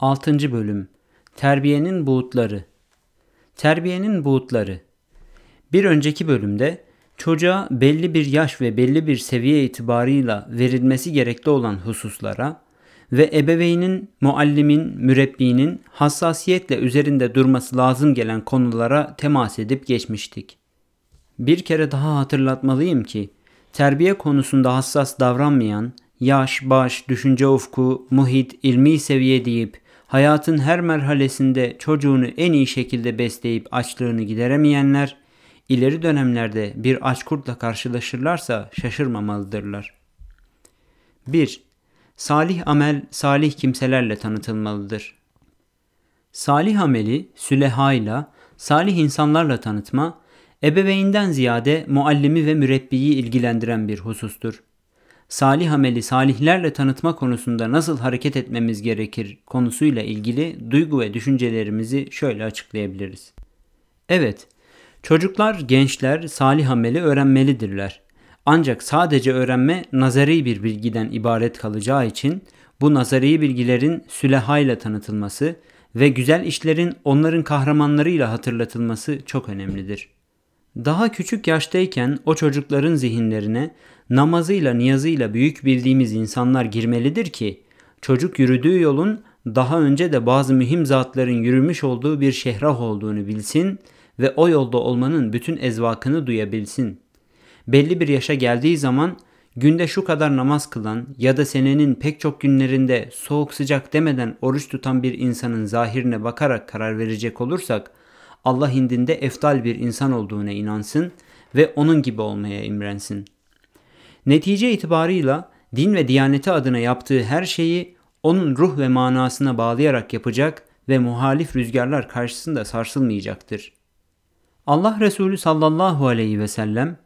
6. Bölüm Terbiyenin Buğutları Terbiyenin Buğutları Bir önceki bölümde çocuğa belli bir yaş ve belli bir seviye itibarıyla verilmesi gerekli olan hususlara ve ebeveynin, muallimin, mürebbinin hassasiyetle üzerinde durması lazım gelen konulara temas edip geçmiştik. Bir kere daha hatırlatmalıyım ki terbiye konusunda hassas davranmayan, yaş, baş, düşünce ufku, muhit, ilmi seviye deyip hayatın her merhalesinde çocuğunu en iyi şekilde besleyip açlığını gideremeyenler, ileri dönemlerde bir açkurtla karşılaşırlarsa şaşırmamalıdırlar. 1. Salih amel salih kimselerle tanıtılmalıdır. Salih ameli sülehayla, salih insanlarla tanıtma, ebeveynden ziyade muallimi ve mürebbiyi ilgilendiren bir husustur salih ameli salihlerle tanıtma konusunda nasıl hareket etmemiz gerekir konusuyla ilgili duygu ve düşüncelerimizi şöyle açıklayabiliriz. Evet, çocuklar, gençler salih ameli öğrenmelidirler. Ancak sadece öğrenme nazari bir bilgiden ibaret kalacağı için bu nazari bilgilerin sülehayla tanıtılması ve güzel işlerin onların kahramanlarıyla hatırlatılması çok önemlidir. Daha küçük yaştayken o çocukların zihinlerine namazıyla niyazıyla büyük bildiğimiz insanlar girmelidir ki çocuk yürüdüğü yolun daha önce de bazı mühim zatların yürümüş olduğu bir şehrah olduğunu bilsin ve o yolda olmanın bütün ezvakını duyabilsin. Belli bir yaşa geldiği zaman günde şu kadar namaz kılan ya da senenin pek çok günlerinde soğuk sıcak demeden oruç tutan bir insanın zahirine bakarak karar verecek olursak Allah indinde eftal bir insan olduğuna inansın ve onun gibi olmaya imrensin. Netice itibarıyla din ve diyaneti adına yaptığı her şeyi onun ruh ve manasına bağlayarak yapacak ve muhalif rüzgarlar karşısında sarsılmayacaktır. Allah Resulü sallallahu aleyhi ve sellem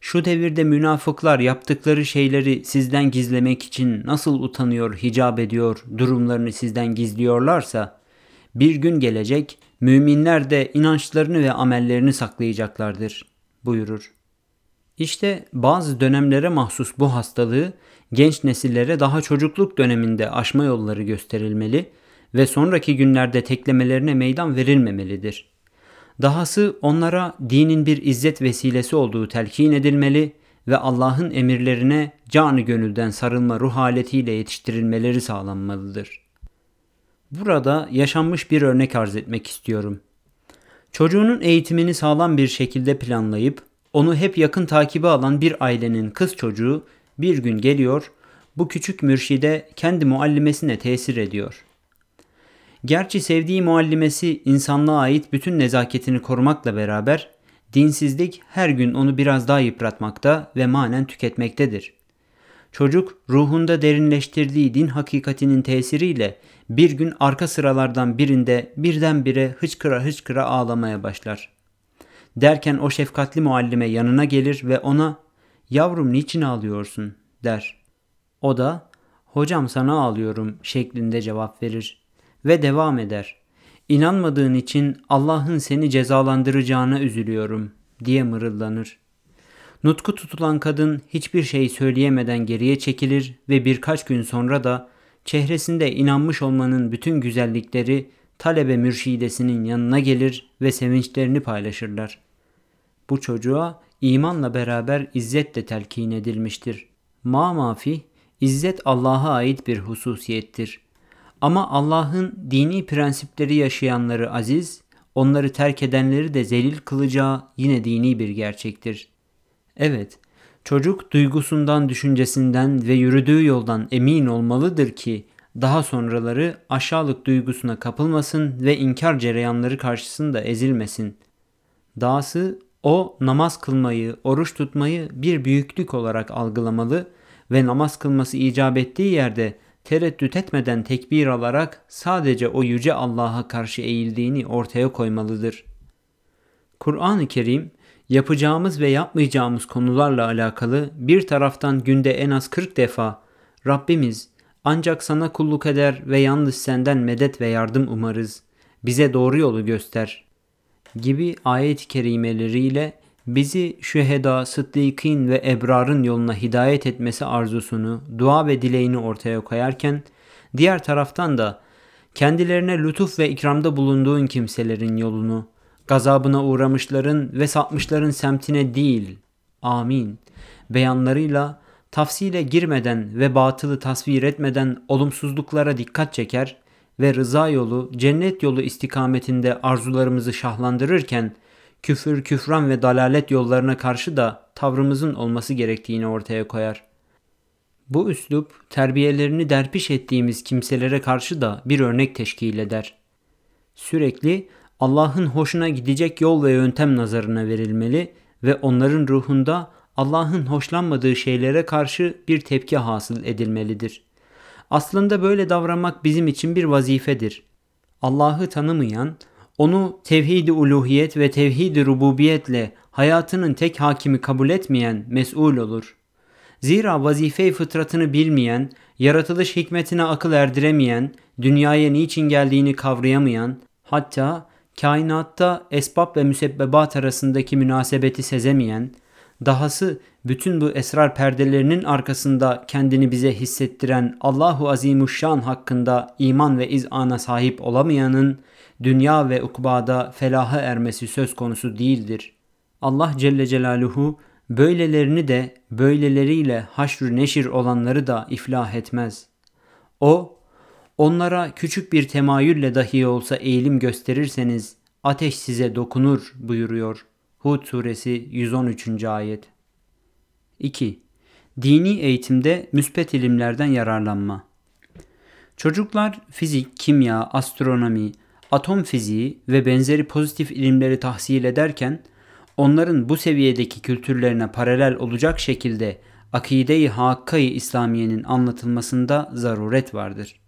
şu devirde münafıklar yaptıkları şeyleri sizden gizlemek için nasıl utanıyor, hicap ediyor, durumlarını sizden gizliyorlarsa bir gün gelecek müminler de inançlarını ve amellerini saklayacaklardır buyurur. İşte bazı dönemlere mahsus bu hastalığı genç nesillere daha çocukluk döneminde aşma yolları gösterilmeli ve sonraki günlerde teklemelerine meydan verilmemelidir. Dahası onlara dinin bir izzet vesilesi olduğu telkin edilmeli ve Allah'ın emirlerine canı gönülden sarılma ruh haletiyle yetiştirilmeleri sağlanmalıdır.'' Burada yaşanmış bir örnek arz etmek istiyorum. Çocuğunun eğitimini sağlam bir şekilde planlayıp onu hep yakın takibi alan bir ailenin kız çocuğu bir gün geliyor, bu küçük mürşide kendi muallimesine tesir ediyor. Gerçi sevdiği muallimesi insanlığa ait bütün nezaketini korumakla beraber dinsizlik her gün onu biraz daha yıpratmakta ve manen tüketmektedir. Çocuk ruhunda derinleştirdiği din hakikatinin tesiriyle bir gün arka sıralardan birinde birdenbire hıçkıra hıçkıra ağlamaya başlar. Derken o şefkatli muallime yanına gelir ve ona ''Yavrum niçin ağlıyorsun?'' der. O da ''Hocam sana ağlıyorum'' şeklinde cevap verir ve devam eder. ''İnanmadığın için Allah'ın seni cezalandıracağına üzülüyorum.'' diye mırıldanır. Nutku tutulan kadın hiçbir şey söyleyemeden geriye çekilir ve birkaç gün sonra da çehresinde inanmış olmanın bütün güzellikleri talebe mürşidesinin yanına gelir ve sevinçlerini paylaşırlar. Bu çocuğa imanla beraber izzet de telkin edilmiştir. Ma mafi, izzet Allah'a ait bir hususiyettir. Ama Allah'ın dini prensipleri yaşayanları aziz, onları terk edenleri de zelil kılacağı yine dini bir gerçektir. Evet, çocuk duygusundan, düşüncesinden ve yürüdüğü yoldan emin olmalıdır ki daha sonraları aşağılık duygusuna kapılmasın ve inkar cereyanları karşısında ezilmesin. Dahası o namaz kılmayı, oruç tutmayı bir büyüklük olarak algılamalı ve namaz kılması icap ettiği yerde tereddüt etmeden tekbir alarak sadece o yüce Allah'a karşı eğildiğini ortaya koymalıdır. Kur'an-ı Kerim yapacağımız ve yapmayacağımız konularla alakalı bir taraftan günde en az 40 defa Rabbimiz ancak sana kulluk eder ve yalnız senden medet ve yardım umarız. Bize doğru yolu göster. Gibi ayet-i kerimeleriyle bizi şüheda, sıddıkîn ve ebrarın yoluna hidayet etmesi arzusunu, dua ve dileğini ortaya koyarken, diğer taraftan da kendilerine lütuf ve ikramda bulunduğun kimselerin yolunu, gazabına uğramışların ve sapmışların semtine değil. Amin. Beyanlarıyla tafsile girmeden ve batılı tasvir etmeden olumsuzluklara dikkat çeker ve rıza yolu, cennet yolu istikametinde arzularımızı şahlandırırken küfür, küfran ve dalalet yollarına karşı da tavrımızın olması gerektiğini ortaya koyar. Bu üslup terbiyelerini derpiş ettiğimiz kimselere karşı da bir örnek teşkil eder. Sürekli Allah'ın hoşuna gidecek yol ve yöntem nazarına verilmeli ve onların ruhunda Allah'ın hoşlanmadığı şeylere karşı bir tepki hasıl edilmelidir. Aslında böyle davranmak bizim için bir vazifedir. Allah'ı tanımayan, onu tevhid-i uluhiyet ve tevhid-i rububiyetle hayatının tek hakimi kabul etmeyen mesul olur. Zira vazife fıtratını bilmeyen, yaratılış hikmetine akıl erdiremeyen, dünyaya niçin geldiğini kavrayamayan, hatta kainatta esbab ve müsebbebat arasındaki münasebeti sezemeyen, dahası bütün bu esrar perdelerinin arkasında kendini bize hissettiren Allahu Azimuşşan hakkında iman ve izana sahip olamayanın dünya ve ukbada felaha ermesi söz konusu değildir. Allah Celle Celaluhu böylelerini de böyleleriyle haşr neşir olanları da iflah etmez. O, onlara küçük bir temayülle dahi olsa eğilim gösterirseniz ateş size dokunur buyuruyor. Hud suresi 113. ayet. 2. Dini eğitimde müspet ilimlerden yararlanma. Çocuklar fizik, kimya, astronomi, atom fiziği ve benzeri pozitif ilimleri tahsil ederken onların bu seviyedeki kültürlerine paralel olacak şekilde akide-i hakkayı İslamiye'nin anlatılmasında zaruret vardır.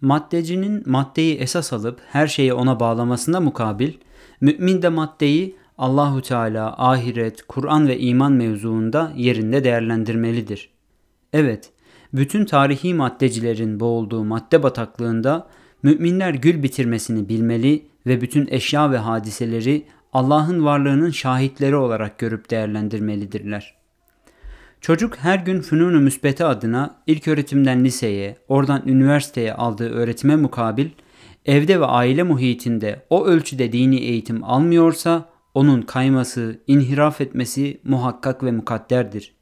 Maddecinin maddeyi esas alıp her şeyi ona bağlamasına mukabil, mümin de maddeyi Allahu Teala, ahiret, Kur'an ve iman mevzuunda yerinde değerlendirmelidir. Evet, bütün tarihi maddecilerin boğulduğu madde bataklığında müminler gül bitirmesini bilmeli ve bütün eşya ve hadiseleri Allah'ın varlığının şahitleri olarak görüp değerlendirmelidirler. Çocuk her gün fünun-u müsbete adına ilk öğretimden liseye, oradan üniversiteye aldığı öğretime mukabil evde ve aile muhitinde o ölçüde dini eğitim almıyorsa onun kayması, inhiraf etmesi muhakkak ve mukadderdir.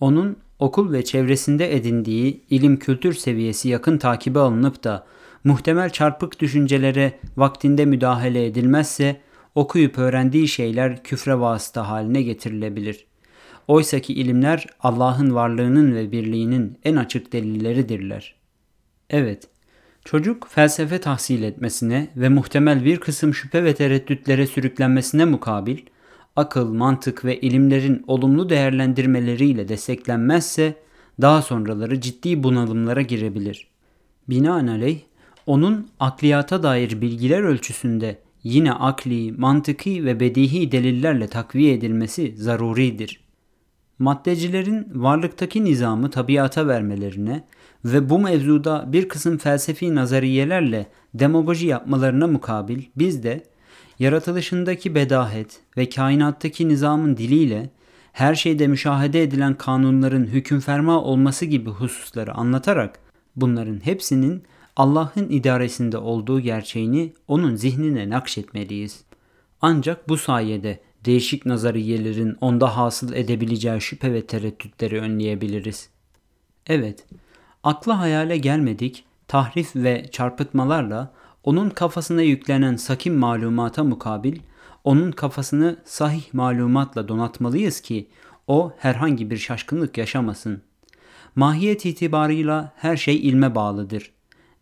Onun okul ve çevresinde edindiği ilim kültür seviyesi yakın takibe alınıp da muhtemel çarpık düşüncelere vaktinde müdahale edilmezse okuyup öğrendiği şeyler küfre vasıta haline getirilebilir. Oysaki ilimler Allah'ın varlığının ve birliğinin en açık delilleridirler. Evet, çocuk felsefe tahsil etmesine ve muhtemel bir kısım şüphe ve tereddütlere sürüklenmesine mukabil, akıl, mantık ve ilimlerin olumlu değerlendirmeleriyle desteklenmezse daha sonraları ciddi bunalımlara girebilir. Binaenaleyh onun akliyata dair bilgiler ölçüsünde yine akli, mantıki ve bedihi delillerle takviye edilmesi zaruridir. Maddecilerin varlıktaki nizamı tabiata vermelerine ve bu mevzuda bir kısım felsefi nazariyelerle demagoji yapmalarına mukabil biz de yaratılışındaki bedahet ve kainattaki nizamın diliyle her şeyde müşahede edilen kanunların hükümferma olması gibi hususları anlatarak bunların hepsinin Allah'ın idaresinde olduğu gerçeğini onun zihnine nakşetmeliyiz. Ancak bu sayede değişik nazariyelerin onda hasıl edebileceği şüphe ve tereddütleri önleyebiliriz. Evet, akla hayale gelmedik, tahrif ve çarpıtmalarla onun kafasına yüklenen sakin malumata mukabil, onun kafasını sahih malumatla donatmalıyız ki o herhangi bir şaşkınlık yaşamasın. Mahiyet itibarıyla her şey ilme bağlıdır.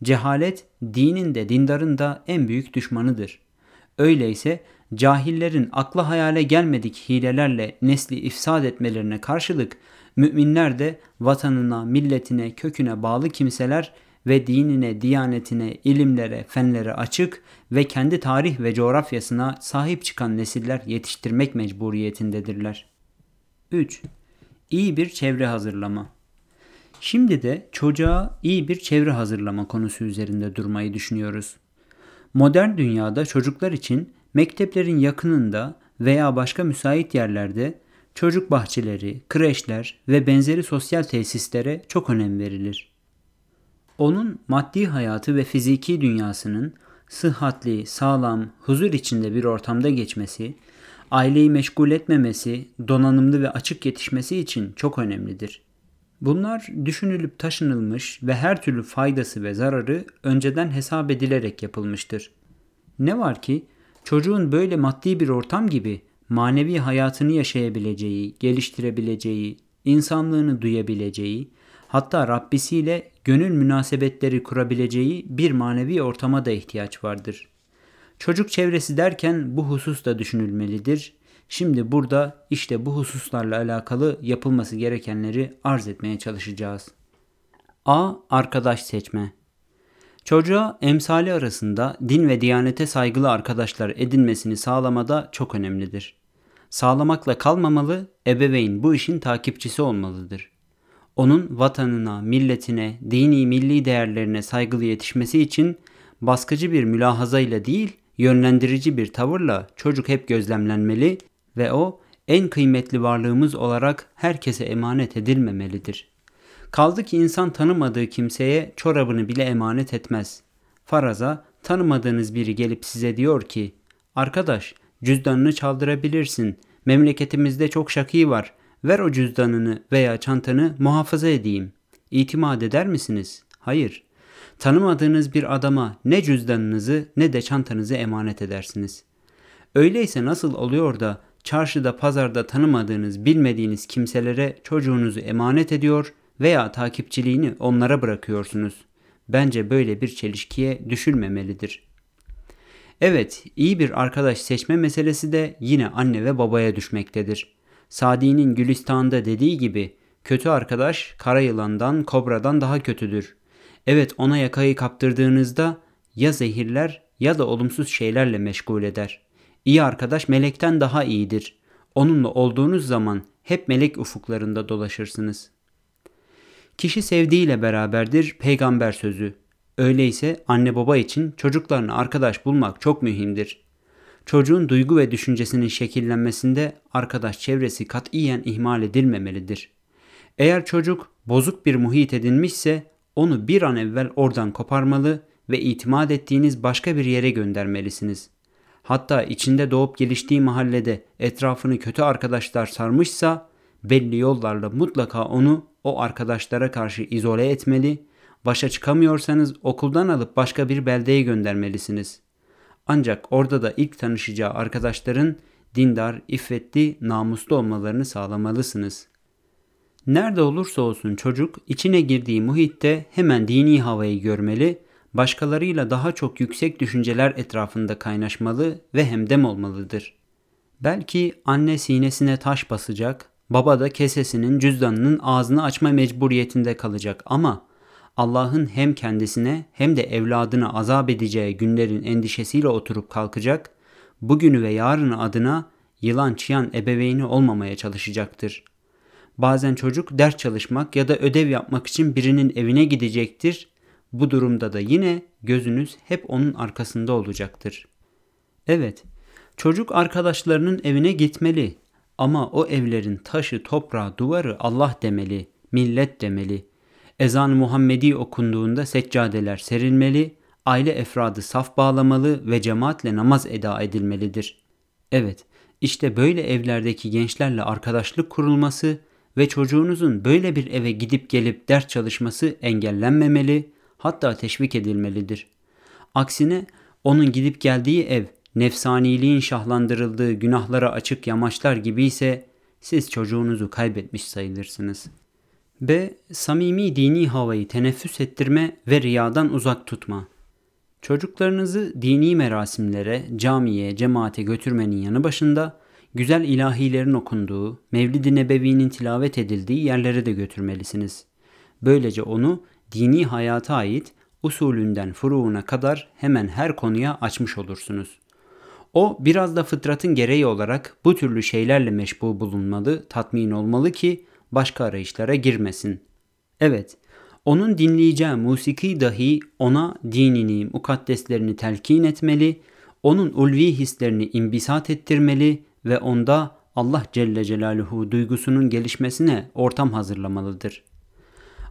Cehalet dinin de dindarın da en büyük düşmanıdır. Öyleyse cahillerin akla hayale gelmedik hilelerle nesli ifsad etmelerine karşılık müminler de vatanına, milletine, köküne bağlı kimseler ve dinine, diyanetine, ilimlere, fenlere açık ve kendi tarih ve coğrafyasına sahip çıkan nesiller yetiştirmek mecburiyetindedirler. 3. İyi bir çevre hazırlama Şimdi de çocuğa iyi bir çevre hazırlama konusu üzerinde durmayı düşünüyoruz. Modern dünyada çocuklar için mekteplerin yakınında veya başka müsait yerlerde çocuk bahçeleri, kreşler ve benzeri sosyal tesislere çok önem verilir. Onun maddi hayatı ve fiziki dünyasının sıhhatli, sağlam, huzur içinde bir ortamda geçmesi, aileyi meşgul etmemesi, donanımlı ve açık yetişmesi için çok önemlidir. Bunlar düşünülüp taşınılmış ve her türlü faydası ve zararı önceden hesap edilerek yapılmıştır. Ne var ki çocuğun böyle maddi bir ortam gibi manevi hayatını yaşayabileceği, geliştirebileceği, insanlığını duyabileceği, hatta Rabbisiyle gönül münasebetleri kurabileceği bir manevi ortama da ihtiyaç vardır. Çocuk çevresi derken bu husus da düşünülmelidir. Şimdi burada işte bu hususlarla alakalı yapılması gerekenleri arz etmeye çalışacağız. A. Arkadaş seçme Çocuğa emsali arasında din ve diyanete saygılı arkadaşlar edinmesini sağlamada çok önemlidir. Sağlamakla kalmamalı, ebeveyn bu işin takipçisi olmalıdır. Onun vatanına, milletine, dini milli değerlerine saygılı yetişmesi için baskıcı bir mülahazayla değil, yönlendirici bir tavırla çocuk hep gözlemlenmeli ve o en kıymetli varlığımız olarak herkese emanet edilmemelidir. Kaldı ki insan tanımadığı kimseye çorabını bile emanet etmez. Faraza tanımadığınız biri gelip size diyor ki, arkadaş cüzdanını çaldırabilirsin, memleketimizde çok şakî var, ver o cüzdanını veya çantanı muhafaza edeyim. İtimat eder misiniz? Hayır. Tanımadığınız bir adama ne cüzdanınızı ne de çantanızı emanet edersiniz. Öyleyse nasıl oluyor da çarşıda pazarda tanımadığınız bilmediğiniz kimselere çocuğunuzu emanet ediyor veya takipçiliğini onlara bırakıyorsunuz. Bence böyle bir çelişkiye düşülmemelidir. Evet, iyi bir arkadaş seçme meselesi de yine anne ve babaya düşmektedir. Sadi'nin Gülistan'da dediği gibi kötü arkadaş kara yılandan, kobradan daha kötüdür. Evet ona yakayı kaptırdığınızda ya zehirler ya da olumsuz şeylerle meşgul eder. İyi arkadaş melekten daha iyidir. Onunla olduğunuz zaman hep melek ufuklarında dolaşırsınız. Kişi sevdiğiyle beraberdir peygamber sözü. Öyleyse anne baba için çocuklarına arkadaş bulmak çok mühimdir. Çocuğun duygu ve düşüncesinin şekillenmesinde arkadaş çevresi katiyen ihmal edilmemelidir. Eğer çocuk bozuk bir muhit edinmişse onu bir an evvel oradan koparmalı ve itimat ettiğiniz başka bir yere göndermelisiniz. Hatta içinde doğup geliştiği mahallede etrafını kötü arkadaşlar sarmışsa belli yollarla mutlaka onu o arkadaşlara karşı izole etmeli, başa çıkamıyorsanız okuldan alıp başka bir beldeye göndermelisiniz. Ancak orada da ilk tanışacağı arkadaşların dindar, iffetli, namuslu olmalarını sağlamalısınız. Nerede olursa olsun çocuk içine girdiği muhitte hemen dini havayı görmeli, başkalarıyla daha çok yüksek düşünceler etrafında kaynaşmalı ve hemdem olmalıdır. Belki anne sinesine taş basacak, baba da kesesinin cüzdanının ağzını açma mecburiyetinde kalacak ama Allah'ın hem kendisine hem de evladını azap edeceği günlerin endişesiyle oturup kalkacak, bugünü ve yarını adına yılan çıyan ebeveyni olmamaya çalışacaktır. Bazen çocuk ders çalışmak ya da ödev yapmak için birinin evine gidecektir. Bu durumda da yine gözünüz hep onun arkasında olacaktır. Evet, çocuk arkadaşlarının evine gitmeli ama o evlerin taşı, toprağı, duvarı Allah demeli, millet demeli. Ezan-ı Muhammedi okunduğunda seccadeler serilmeli, aile efradı saf bağlamalı ve cemaatle namaz eda edilmelidir. Evet, işte böyle evlerdeki gençlerle arkadaşlık kurulması ve çocuğunuzun böyle bir eve gidip gelip ders çalışması engellenmemeli, hatta teşvik edilmelidir. Aksine onun gidip geldiği ev nefsaniliğin şahlandırıldığı günahlara açık yamaçlar gibi ise siz çocuğunuzu kaybetmiş sayılırsınız. B. Samimi dini havayı teneffüs ettirme ve riyadan uzak tutma. Çocuklarınızı dini merasimlere, camiye, cemaate götürmenin yanı başında güzel ilahilerin okunduğu, Mevlid-i Nebevi'nin tilavet edildiği yerlere de götürmelisiniz. Böylece onu dini hayata ait usulünden furuğuna kadar hemen her konuya açmış olursunuz. O biraz da fıtratın gereği olarak bu türlü şeylerle meşbu bulunmalı, tatmin olmalı ki başka arayışlara girmesin. Evet, onun dinleyeceği musiki dahi ona dinini, mukaddeslerini telkin etmeli, onun ulvi hislerini imbisat ettirmeli ve onda Allah Celle Celaluhu duygusunun gelişmesine ortam hazırlamalıdır.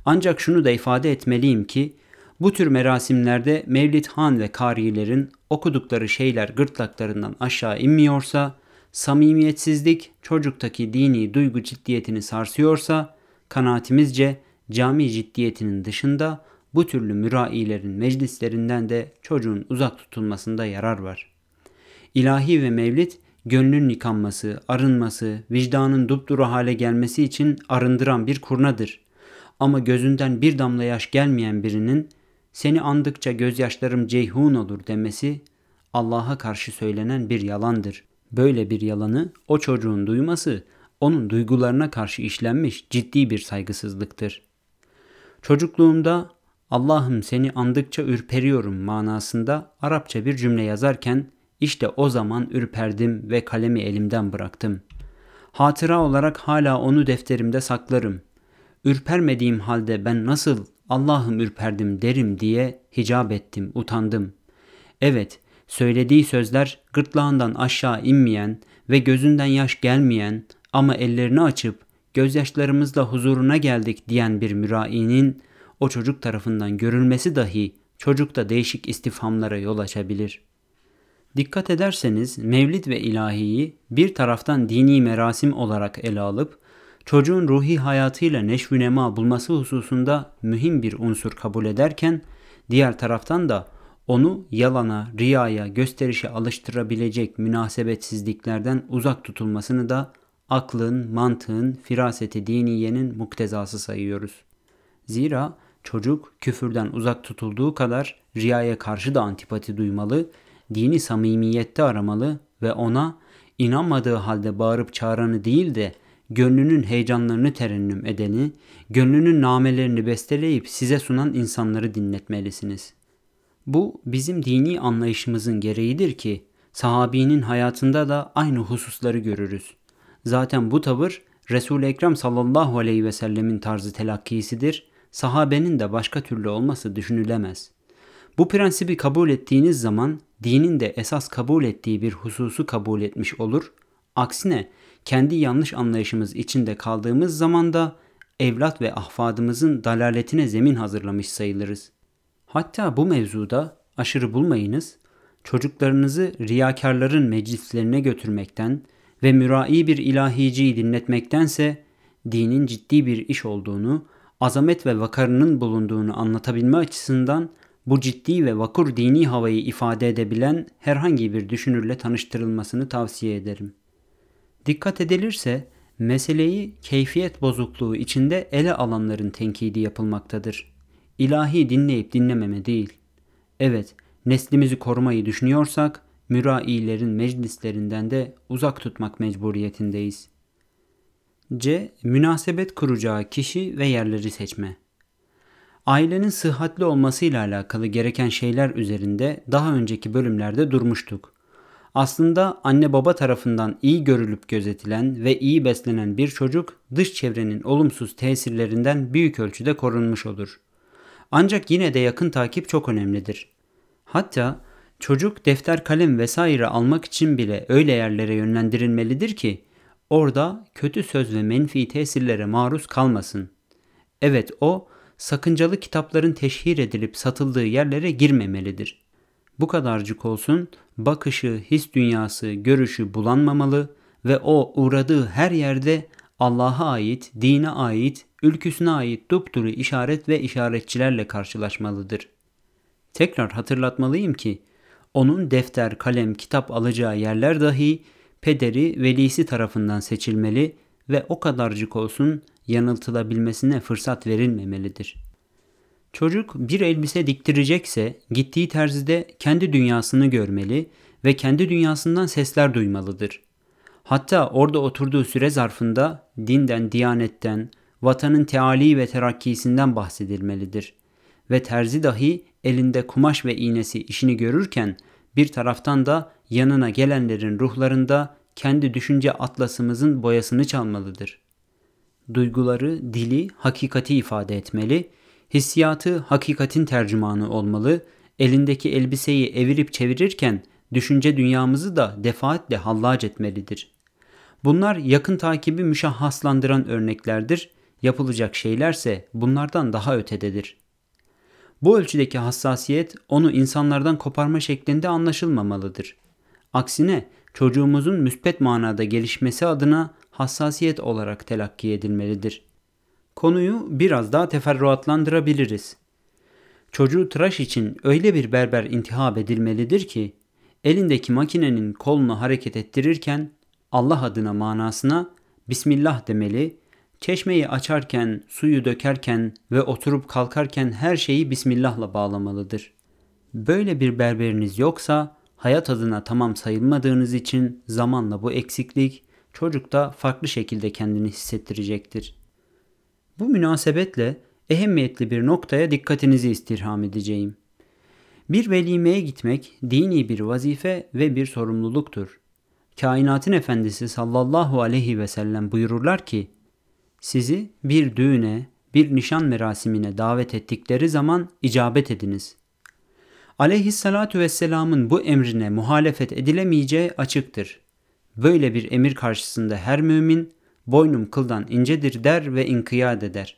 Ancak şunu da ifade etmeliyim ki Bu tür merasimlerde Mevlid Han ve karilerin okudukları şeyler gırtlaklarından aşağı inmiyorsa, samimiyetsizlik çocuktaki dini duygu ciddiyetini sarsıyorsa, kanaatimizce cami ciddiyetinin dışında bu türlü mürailerin meclislerinden de çocuğun uzak tutulmasında yarar var. İlahi ve mevlid gönlün yıkanması, arınması, vicdanın dupduru hale gelmesi için arındıran bir kurnadır. Ama gözünden bir damla yaş gelmeyen birinin seni andıkça gözyaşlarım ceyhun olur demesi Allah'a karşı söylenen bir yalandır. Böyle bir yalanı o çocuğun duyması onun duygularına karşı işlenmiş ciddi bir saygısızlıktır. Çocukluğumda Allah'ım seni andıkça ürperiyorum manasında Arapça bir cümle yazarken işte o zaman ürperdim ve kalemi elimden bıraktım. Hatıra olarak hala onu defterimde saklarım. Ürpermediğim halde ben nasıl Allah'ım ürperdim derim diye hicap ettim, utandım. Evet, söylediği sözler gırtlağından aşağı inmeyen ve gözünden yaş gelmeyen ama ellerini açıp gözyaşlarımızla huzuruna geldik diyen bir mürainin o çocuk tarafından görülmesi dahi çocukta değişik istifhamlara yol açabilir. Dikkat ederseniz mevlid ve ilahiyi bir taraftan dini merasim olarak ele alıp çocuğun ruhi hayatıyla neşvü nema bulması hususunda mühim bir unsur kabul ederken diğer taraftan da onu yalana, riyaya, gösterişe alıştırabilecek münasebetsizliklerden uzak tutulmasını da aklın, mantığın, firaseti diniyenin muktezası sayıyoruz. Zira çocuk küfürden uzak tutulduğu kadar riyaya karşı da antipati duymalı, dini samimiyette aramalı ve ona inanmadığı halde bağırıp çağıranı değil de gönlünün heyecanlarını terennüm edeni, gönlünün namelerini besteleyip size sunan insanları dinletmelisiniz. Bu bizim dini anlayışımızın gereğidir ki sahabinin hayatında da aynı hususları görürüz. Zaten bu tavır Resul-i Ekrem sallallahu aleyhi ve sellemin tarzı telakkisidir. Sahabenin de başka türlü olması düşünülemez. Bu prensibi kabul ettiğiniz zaman dinin de esas kabul ettiği bir hususu kabul etmiş olur. Aksine kendi yanlış anlayışımız içinde kaldığımız zaman da evlat ve ahfadımızın dalaletine zemin hazırlamış sayılırız. Hatta bu mevzuda aşırı bulmayınız, çocuklarınızı riyakarların meclislerine götürmekten ve mürai bir ilahiciyi dinletmektense dinin ciddi bir iş olduğunu, azamet ve vakarının bulunduğunu anlatabilme açısından bu ciddi ve vakur dini havayı ifade edebilen herhangi bir düşünürle tanıştırılmasını tavsiye ederim. Dikkat edilirse meseleyi keyfiyet bozukluğu içinde ele alanların tenkidi yapılmaktadır. İlahi dinleyip dinlememe değil. Evet, neslimizi korumayı düşünüyorsak mürailerin meclislerinden de uzak tutmak mecburiyetindeyiz. C. Münasebet kuracağı kişi ve yerleri seçme. Ailenin sıhhatli olmasıyla alakalı gereken şeyler üzerinde daha önceki bölümlerde durmuştuk. Aslında anne baba tarafından iyi görülüp gözetilen ve iyi beslenen bir çocuk dış çevrenin olumsuz tesirlerinden büyük ölçüde korunmuş olur. Ancak yine de yakın takip çok önemlidir. Hatta çocuk defter kalem vesaire almak için bile öyle yerlere yönlendirilmelidir ki orada kötü söz ve menfi tesirlere maruz kalmasın. Evet o sakıncalı kitapların teşhir edilip satıldığı yerlere girmemelidir. Bu kadarcık olsun bakışı, his dünyası, görüşü bulanmamalı ve o uğradığı her yerde Allah'a ait, dine ait, ülküsüne ait dupduru işaret ve işaretçilerle karşılaşmalıdır. Tekrar hatırlatmalıyım ki onun defter, kalem, kitap alacağı yerler dahi pederi, velisi tarafından seçilmeli ve o kadarcık olsun yanıltılabilmesine fırsat verilmemelidir. Çocuk bir elbise diktirecekse gittiği terzide kendi dünyasını görmeli ve kendi dünyasından sesler duymalıdır. Hatta orada oturduğu süre zarfında dinden, diyanetten, vatanın teali ve terakkisinden bahsedilmelidir. Ve terzi dahi elinde kumaş ve iğnesi işini görürken bir taraftan da yanına gelenlerin ruhlarında kendi düşünce atlasımızın boyasını çalmalıdır. Duyguları, dili, hakikati ifade etmeli, hissiyatı hakikatin tercümanı olmalı, elindeki elbiseyi evirip çevirirken düşünce dünyamızı da defaatle hallac etmelidir. Bunlar yakın takibi müşahhaslandıran örneklerdir, yapılacak şeylerse bunlardan daha ötededir. Bu ölçüdeki hassasiyet onu insanlardan koparma şeklinde anlaşılmamalıdır. Aksine çocuğumuzun müspet manada gelişmesi adına hassasiyet olarak telakki edilmelidir. Konuyu biraz daha teferruatlandırabiliriz. Çocuğu tıraş için öyle bir berber intihab edilmelidir ki elindeki makinenin kolunu hareket ettirirken Allah adına manasına Bismillah demeli, çeşmeyi açarken, suyu dökerken ve oturup kalkarken her şeyi Bismillah'la bağlamalıdır. Böyle bir berberiniz yoksa hayat adına tamam sayılmadığınız için zamanla bu eksiklik çocukta farklı şekilde kendini hissettirecektir. Bu münasebetle ehemmiyetli bir noktaya dikkatinizi istirham edeceğim. Bir velimeye gitmek dini bir vazife ve bir sorumluluktur. Kainatın efendisi sallallahu aleyhi ve sellem buyururlar ki, sizi bir düğüne, bir nişan merasimine davet ettikleri zaman icabet ediniz. Aleyhissalatu vesselamın bu emrine muhalefet edilemeyeceği açıktır. Böyle bir emir karşısında her mümin boynum kıldan incedir der ve inkiyat eder.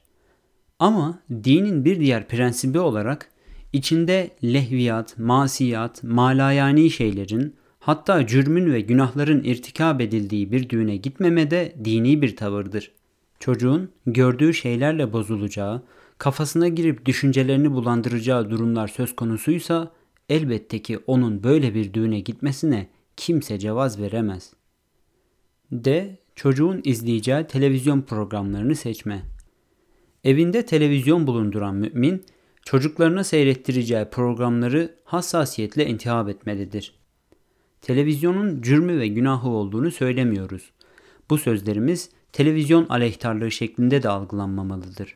Ama dinin bir diğer prensibi olarak içinde lehviyat, masiyat, malayani şeylerin hatta cürmün ve günahların irtikab edildiği bir düğüne gitmeme de dini bir tavırdır. Çocuğun gördüğü şeylerle bozulacağı, kafasına girip düşüncelerini bulandıracağı durumlar söz konusuysa elbette ki onun böyle bir düğüne gitmesine kimse cevaz veremez. D. Çocuğun izleyeceği televizyon programlarını seçme. Evinde televizyon bulunduran mümin, çocuklarına seyrettireceği programları hassasiyetle intihab etmelidir. Televizyonun cürmü ve günahı olduğunu söylemiyoruz. Bu sözlerimiz televizyon aleyhtarlığı şeklinde de algılanmamalıdır.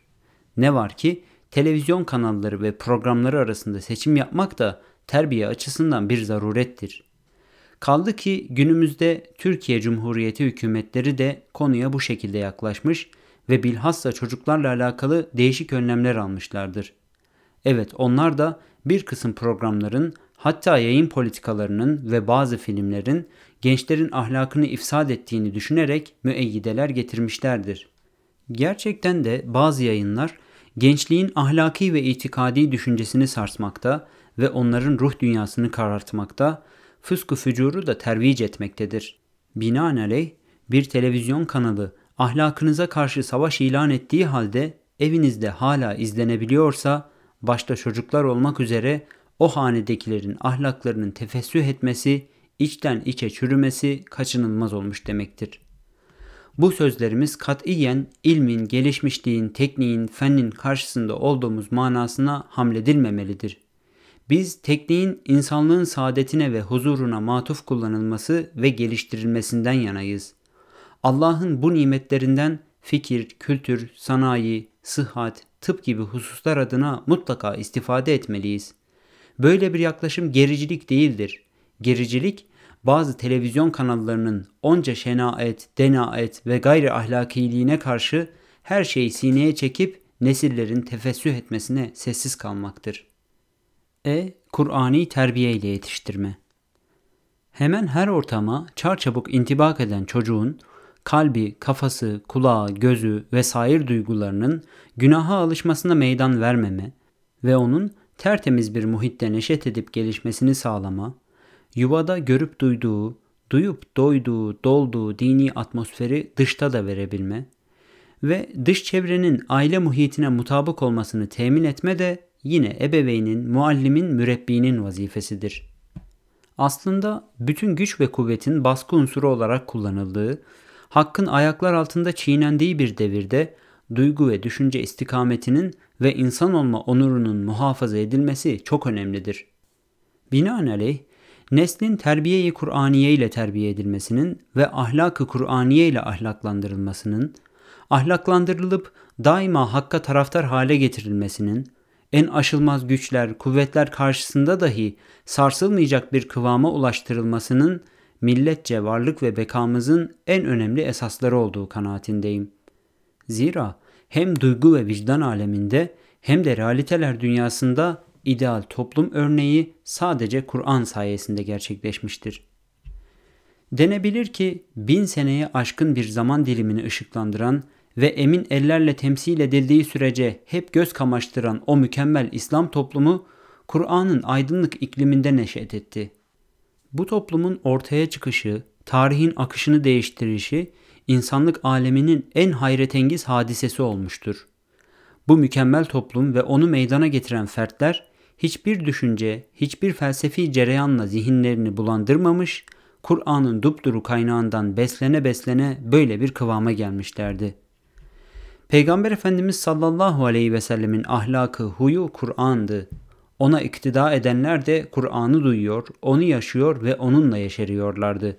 Ne var ki televizyon kanalları ve programları arasında seçim yapmak da terbiye açısından bir zarurettir. Kaldı ki günümüzde Türkiye Cumhuriyeti hükümetleri de konuya bu şekilde yaklaşmış ve bilhassa çocuklarla alakalı değişik önlemler almışlardır. Evet onlar da bir kısım programların hatta yayın politikalarının ve bazı filmlerin gençlerin ahlakını ifsad ettiğini düşünerek müeyyideler getirmişlerdir. Gerçekten de bazı yayınlar gençliğin ahlaki ve itikadi düşüncesini sarsmakta ve onların ruh dünyasını karartmakta, fıskı fücuru da tervic etmektedir. Binaenaleyh bir televizyon kanalı ahlakınıza karşı savaş ilan ettiği halde evinizde hala izlenebiliyorsa başta çocuklar olmak üzere o hanedekilerin ahlaklarının tefessüh etmesi, içten içe çürümesi kaçınılmaz olmuş demektir. Bu sözlerimiz katiyen ilmin, gelişmişliğin, tekniğin, fennin karşısında olduğumuz manasına hamledilmemelidir. Biz tekniğin insanlığın saadetine ve huzuruna matuf kullanılması ve geliştirilmesinden yanayız. Allah'ın bu nimetlerinden fikir, kültür, sanayi, sıhhat, tıp gibi hususlar adına mutlaka istifade etmeliyiz. Böyle bir yaklaşım gericilik değildir. Gericilik bazı televizyon kanallarının onca şenaet, denaet ve gayri ahlakiliğine karşı her şeyi sineye çekip nesillerin tefessüh etmesine sessiz kalmaktır. E. Kur'ani terbiye ile yetiştirme. Hemen her ortama çarçabuk intibak eden çocuğun kalbi, kafası, kulağı, gözü ve sair duygularının günaha alışmasına meydan vermeme ve onun tertemiz bir muhitte neşet edip gelişmesini sağlama, yuvada görüp duyduğu, duyup doyduğu, dolduğu dini atmosferi dışta da verebilme ve dış çevrenin aile muhitine mutabık olmasını temin etme de yine ebeveynin, muallimin, mürebbinin vazifesidir. Aslında bütün güç ve kuvvetin baskı unsuru olarak kullanıldığı, hakkın ayaklar altında çiğnendiği bir devirde duygu ve düşünce istikametinin ve insan olma onurunun muhafaza edilmesi çok önemlidir. Binaenaleyh, neslin terbiyeyi Kur'aniye ile terbiye edilmesinin ve ahlakı Kur'aniye ile ahlaklandırılmasının, ahlaklandırılıp daima hakka taraftar hale getirilmesinin, en aşılmaz güçler, kuvvetler karşısında dahi sarsılmayacak bir kıvama ulaştırılmasının milletçe varlık ve bekamızın en önemli esasları olduğu kanaatindeyim. Zira hem duygu ve vicdan aleminde hem de realiteler dünyasında ideal toplum örneği sadece Kur'an sayesinde gerçekleşmiştir. Denebilir ki bin seneye aşkın bir zaman dilimini ışıklandıran ve emin ellerle temsil edildiği sürece hep göz kamaştıran o mükemmel İslam toplumu Kur'an'ın aydınlık ikliminde neşet etti. Bu toplumun ortaya çıkışı, tarihin akışını değiştirişi insanlık aleminin en hayretengiz hadisesi olmuştur. Bu mükemmel toplum ve onu meydana getiren fertler hiçbir düşünce, hiçbir felsefi cereyanla zihinlerini bulandırmamış, Kur'an'ın dupduru kaynağından beslene beslene böyle bir kıvama gelmişlerdi. Peygamber Efendimiz sallallahu aleyhi ve sellemin ahlakı, huyu Kur'an'dı. Ona iktida edenler de Kur'an'ı duyuyor, onu yaşıyor ve onunla yeşeriyorlardı.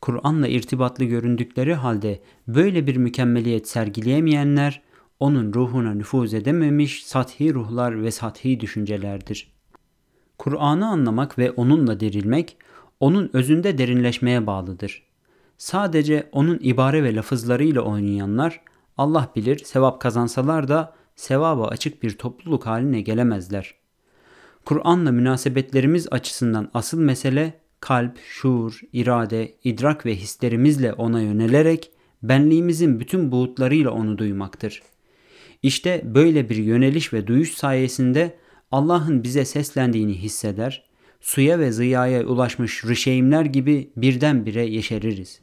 Kur'an'la irtibatlı göründükleri halde böyle bir mükemmeliyet sergileyemeyenler, onun ruhuna nüfuz edememiş sathi ruhlar ve sathi düşüncelerdir. Kur'an'ı anlamak ve onunla dirilmek, onun özünde derinleşmeye bağlıdır. Sadece onun ibare ve lafızlarıyla oynayanlar, Allah bilir sevap kazansalar da sevaba açık bir topluluk haline gelemezler. Kur'an'la münasebetlerimiz açısından asıl mesele kalp, şuur, irade, idrak ve hislerimizle ona yönelerek benliğimizin bütün buğutlarıyla onu duymaktır. İşte böyle bir yöneliş ve duyuş sayesinde Allah'ın bize seslendiğini hisseder, suya ve ziyaya ulaşmış rişeimler gibi birdenbire yeşeririz.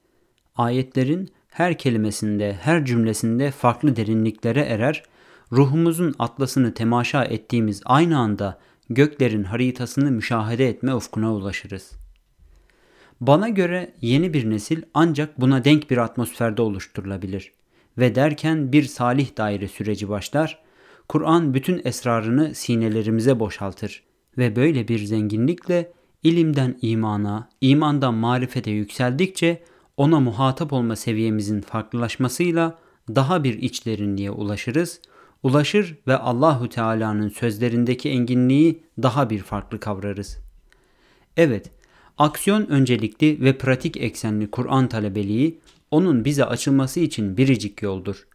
Ayetlerin her kelimesinde, her cümlesinde farklı derinliklere erer, ruhumuzun atlasını temaşa ettiğimiz aynı anda göklerin haritasını müşahede etme ufkuna ulaşırız. Bana göre yeni bir nesil ancak buna denk bir atmosferde oluşturulabilir ve derken bir salih daire süreci başlar, Kur'an bütün esrarını sinelerimize boşaltır ve böyle bir zenginlikle ilimden imana, imandan marifete yükseldikçe ona muhatap olma seviyemizin farklılaşmasıyla daha bir iç derinliğe ulaşırız. Ulaşır ve Allahu Teala'nın sözlerindeki enginliği daha bir farklı kavrarız. Evet, aksiyon öncelikli ve pratik eksenli Kur'an talebeliği onun bize açılması için biricik yoldur.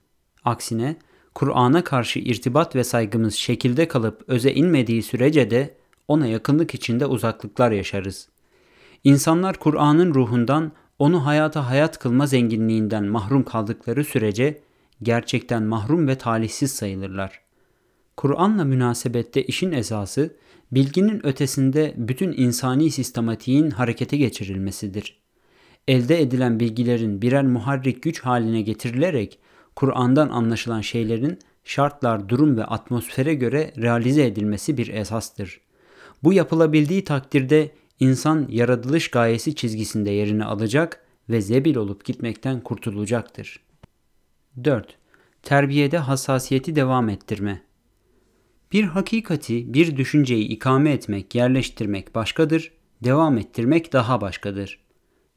Aksine Kur'an'a karşı irtibat ve saygımız şekilde kalıp öze inmediği sürece de ona yakınlık içinde uzaklıklar yaşarız. İnsanlar Kur'an'ın ruhundan onu hayata hayat kılma zenginliğinden mahrum kaldıkları sürece gerçekten mahrum ve talihsiz sayılırlar. Kur'an'la münasebette işin esası bilginin ötesinde bütün insani sistematiğin harekete geçirilmesidir. Elde edilen bilgilerin birer muharrik güç haline getirilerek Kur'an'dan anlaşılan şeylerin şartlar, durum ve atmosfere göre realize edilmesi bir esastır. Bu yapılabildiği takdirde insan yaratılış gayesi çizgisinde yerini alacak ve zebil olup gitmekten kurtulacaktır. 4. Terbiyede hassasiyeti devam ettirme. Bir hakikati, bir düşünceyi ikame etmek, yerleştirmek başkadır, devam ettirmek daha başkadır.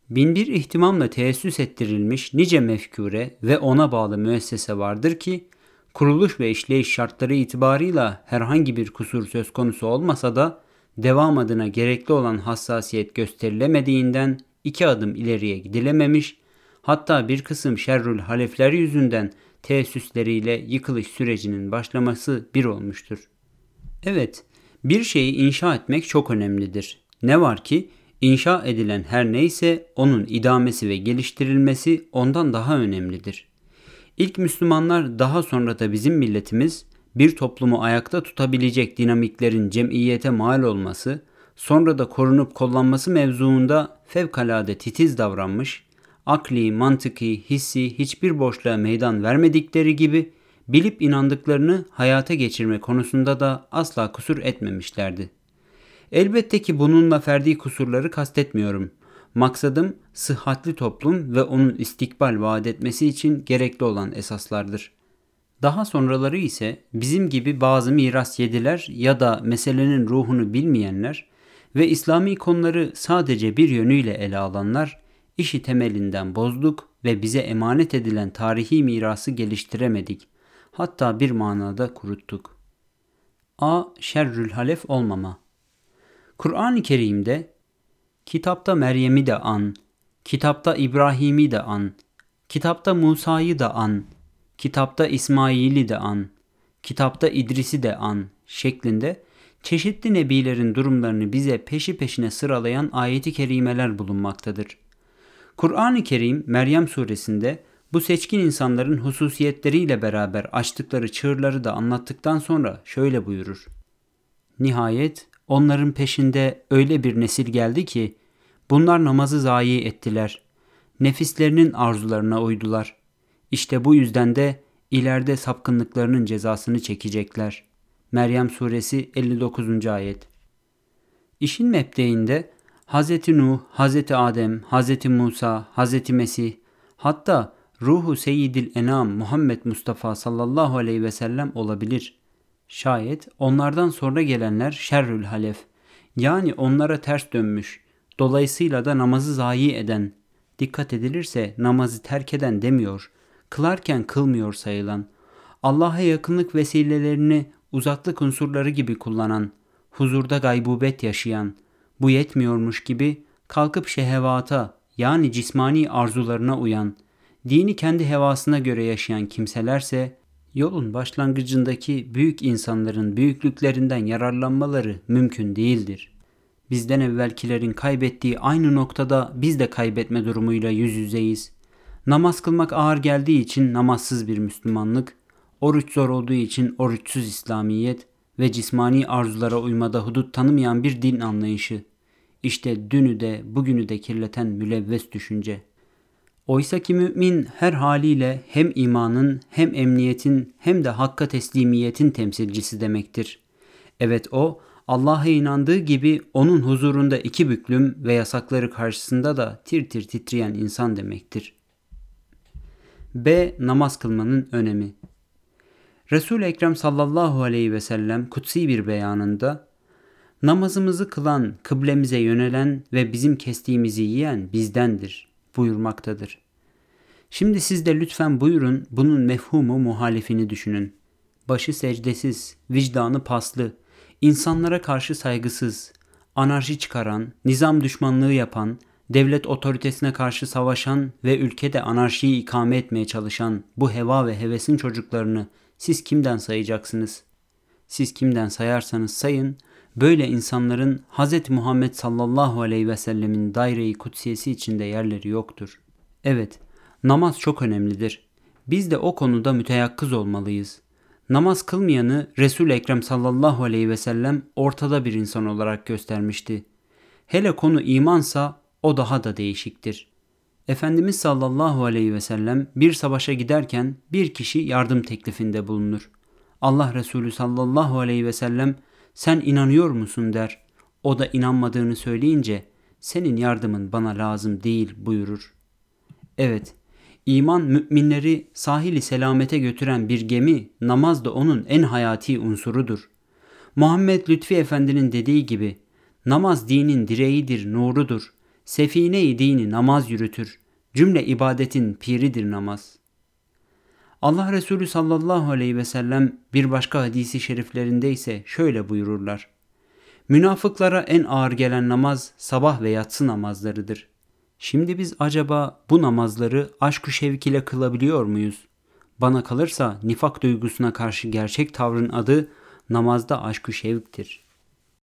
Binbir ihtimamla teessüs ettirilmiş nice mefkure ve ona bağlı müessese vardır ki, kuruluş ve işleyiş şartları itibarıyla herhangi bir kusur söz konusu olmasa da devam adına gerekli olan hassasiyet gösterilemediğinden iki adım ileriye gidilememiş, hatta bir kısım şerrül halefler yüzünden teessüsleriyle yıkılış sürecinin başlaması bir olmuştur. Evet, bir şeyi inşa etmek çok önemlidir. Ne var ki inşa edilen her neyse onun idamesi ve geliştirilmesi ondan daha önemlidir. İlk Müslümanlar daha sonra da bizim milletimiz bir toplumu ayakta tutabilecek dinamiklerin cemiyete mal olması, sonra da korunup kollanması mevzuunda fevkalade titiz davranmış, akli, mantıki, hissi hiçbir boşluğa meydan vermedikleri gibi bilip inandıklarını hayata geçirme konusunda da asla kusur etmemişlerdi. Elbette ki bununla ferdi kusurları kastetmiyorum. Maksadım sıhhatli toplum ve onun istikbal vaat etmesi için gerekli olan esaslardır.'' Daha sonraları ise bizim gibi bazı miras yediler ya da meselenin ruhunu bilmeyenler ve İslami konuları sadece bir yönüyle ele alanlar işi temelinden bozduk ve bize emanet edilen tarihi mirası geliştiremedik. Hatta bir manada kuruttuk. A. Şerrül halef olmama. Kur'an-ı Kerim'de kitapta Meryem'i de an, kitapta İbrahim'i de an, kitapta Musa'yı da an, kitapta İsmail'i de an, kitapta İdris'i de an şeklinde çeşitli nebilerin durumlarını bize peşi peşine sıralayan ayeti kerimeler bulunmaktadır. Kur'an-ı Kerim Meryem suresinde Bu seçkin insanların hususiyetleriyle beraber açtıkları çığırları da anlattıktan sonra şöyle buyurur. Nihayet onların peşinde öyle bir nesil geldi ki bunlar namazı zayi ettiler. Nefislerinin arzularına uydular. İşte bu yüzden de ileride sapkınlıklarının cezasını çekecekler. Meryem suresi 59. ayet. İşin mebdeğinde Hz. Nuh, Hz. Adem, Hz. Musa, Hz. Mesih hatta ruhu seyyidil enam Muhammed Mustafa sallallahu aleyhi ve sellem olabilir. Şayet onlardan sonra gelenler şerrül halef yani onlara ters dönmüş dolayısıyla da namazı zayi eden dikkat edilirse namazı terk eden demiyor kılarken kılmıyor sayılan Allah'a yakınlık vesilelerini uzaklık unsurları gibi kullanan huzurda gaybubet yaşayan bu yetmiyormuş gibi kalkıp şehevata yani cismani arzularına uyan dini kendi hevasına göre yaşayan kimselerse yolun başlangıcındaki büyük insanların büyüklüklerinden yararlanmaları mümkün değildir. Bizden evvelkilerin kaybettiği aynı noktada biz de kaybetme durumuyla yüz yüzeyiz. Namaz kılmak ağır geldiği için namazsız bir Müslümanlık, oruç zor olduğu için oruçsuz İslamiyet ve cismani arzulara uymada hudut tanımayan bir din anlayışı. İşte dünü de bugünü de kirleten mülevves düşünce.'' Oysa ki mümin her haliyle hem imanın hem emniyetin hem de hakka teslimiyetin temsilcisi demektir. Evet o Allah'a inandığı gibi onun huzurunda iki büklüm ve yasakları karşısında da tir tir titreyen insan demektir. B. Namaz kılmanın önemi Resul-i Ekrem sallallahu aleyhi ve sellem kutsi bir beyanında namazımızı kılan, kıblemize yönelen ve bizim kestiğimizi yiyen bizdendir buyurmaktadır. Şimdi siz de lütfen buyurun bunun mefhumu muhalifini düşünün. Başı secdesiz, vicdanı paslı, insanlara karşı saygısız, anarşi çıkaran, nizam düşmanlığı yapan, devlet otoritesine karşı savaşan ve ülkede anarşiyi ikame etmeye çalışan bu heva ve hevesin çocuklarını siz kimden sayacaksınız? Siz kimden sayarsanız sayın, böyle insanların Hz. Muhammed sallallahu aleyhi ve sellemin daire-i kutsiyesi içinde yerleri yoktur. Evet, namaz çok önemlidir. Biz de o konuda müteyakkız olmalıyız. Namaz kılmayanı resul Ekrem sallallahu aleyhi ve sellem ortada bir insan olarak göstermişti. Hele konu imansa o daha da değişiktir. Efendimiz sallallahu aleyhi ve sellem bir savaşa giderken bir kişi yardım teklifinde bulunur. Allah Resulü sallallahu aleyhi ve sellem sen inanıyor musun der. O da inanmadığını söyleyince senin yardımın bana lazım değil buyurur. Evet, iman müminleri sahili selamete götüren bir gemi, namaz da onun en hayati unsurudur. Muhammed Lütfi Efendi'nin dediği gibi, namaz dinin direğidir, nurudur. Sefine-i dini namaz yürütür. Cümle ibadetin piridir namaz. Allah Resulü sallallahu aleyhi ve sellem bir başka hadisi şeriflerinde ise şöyle buyururlar. Münafıklara en ağır gelen namaz sabah ve yatsı namazlarıdır. Şimdi biz acaba bu namazları aşk-ı şevk ile kılabiliyor muyuz? Bana kalırsa nifak duygusuna karşı gerçek tavrın adı namazda aşk-ı şevktir.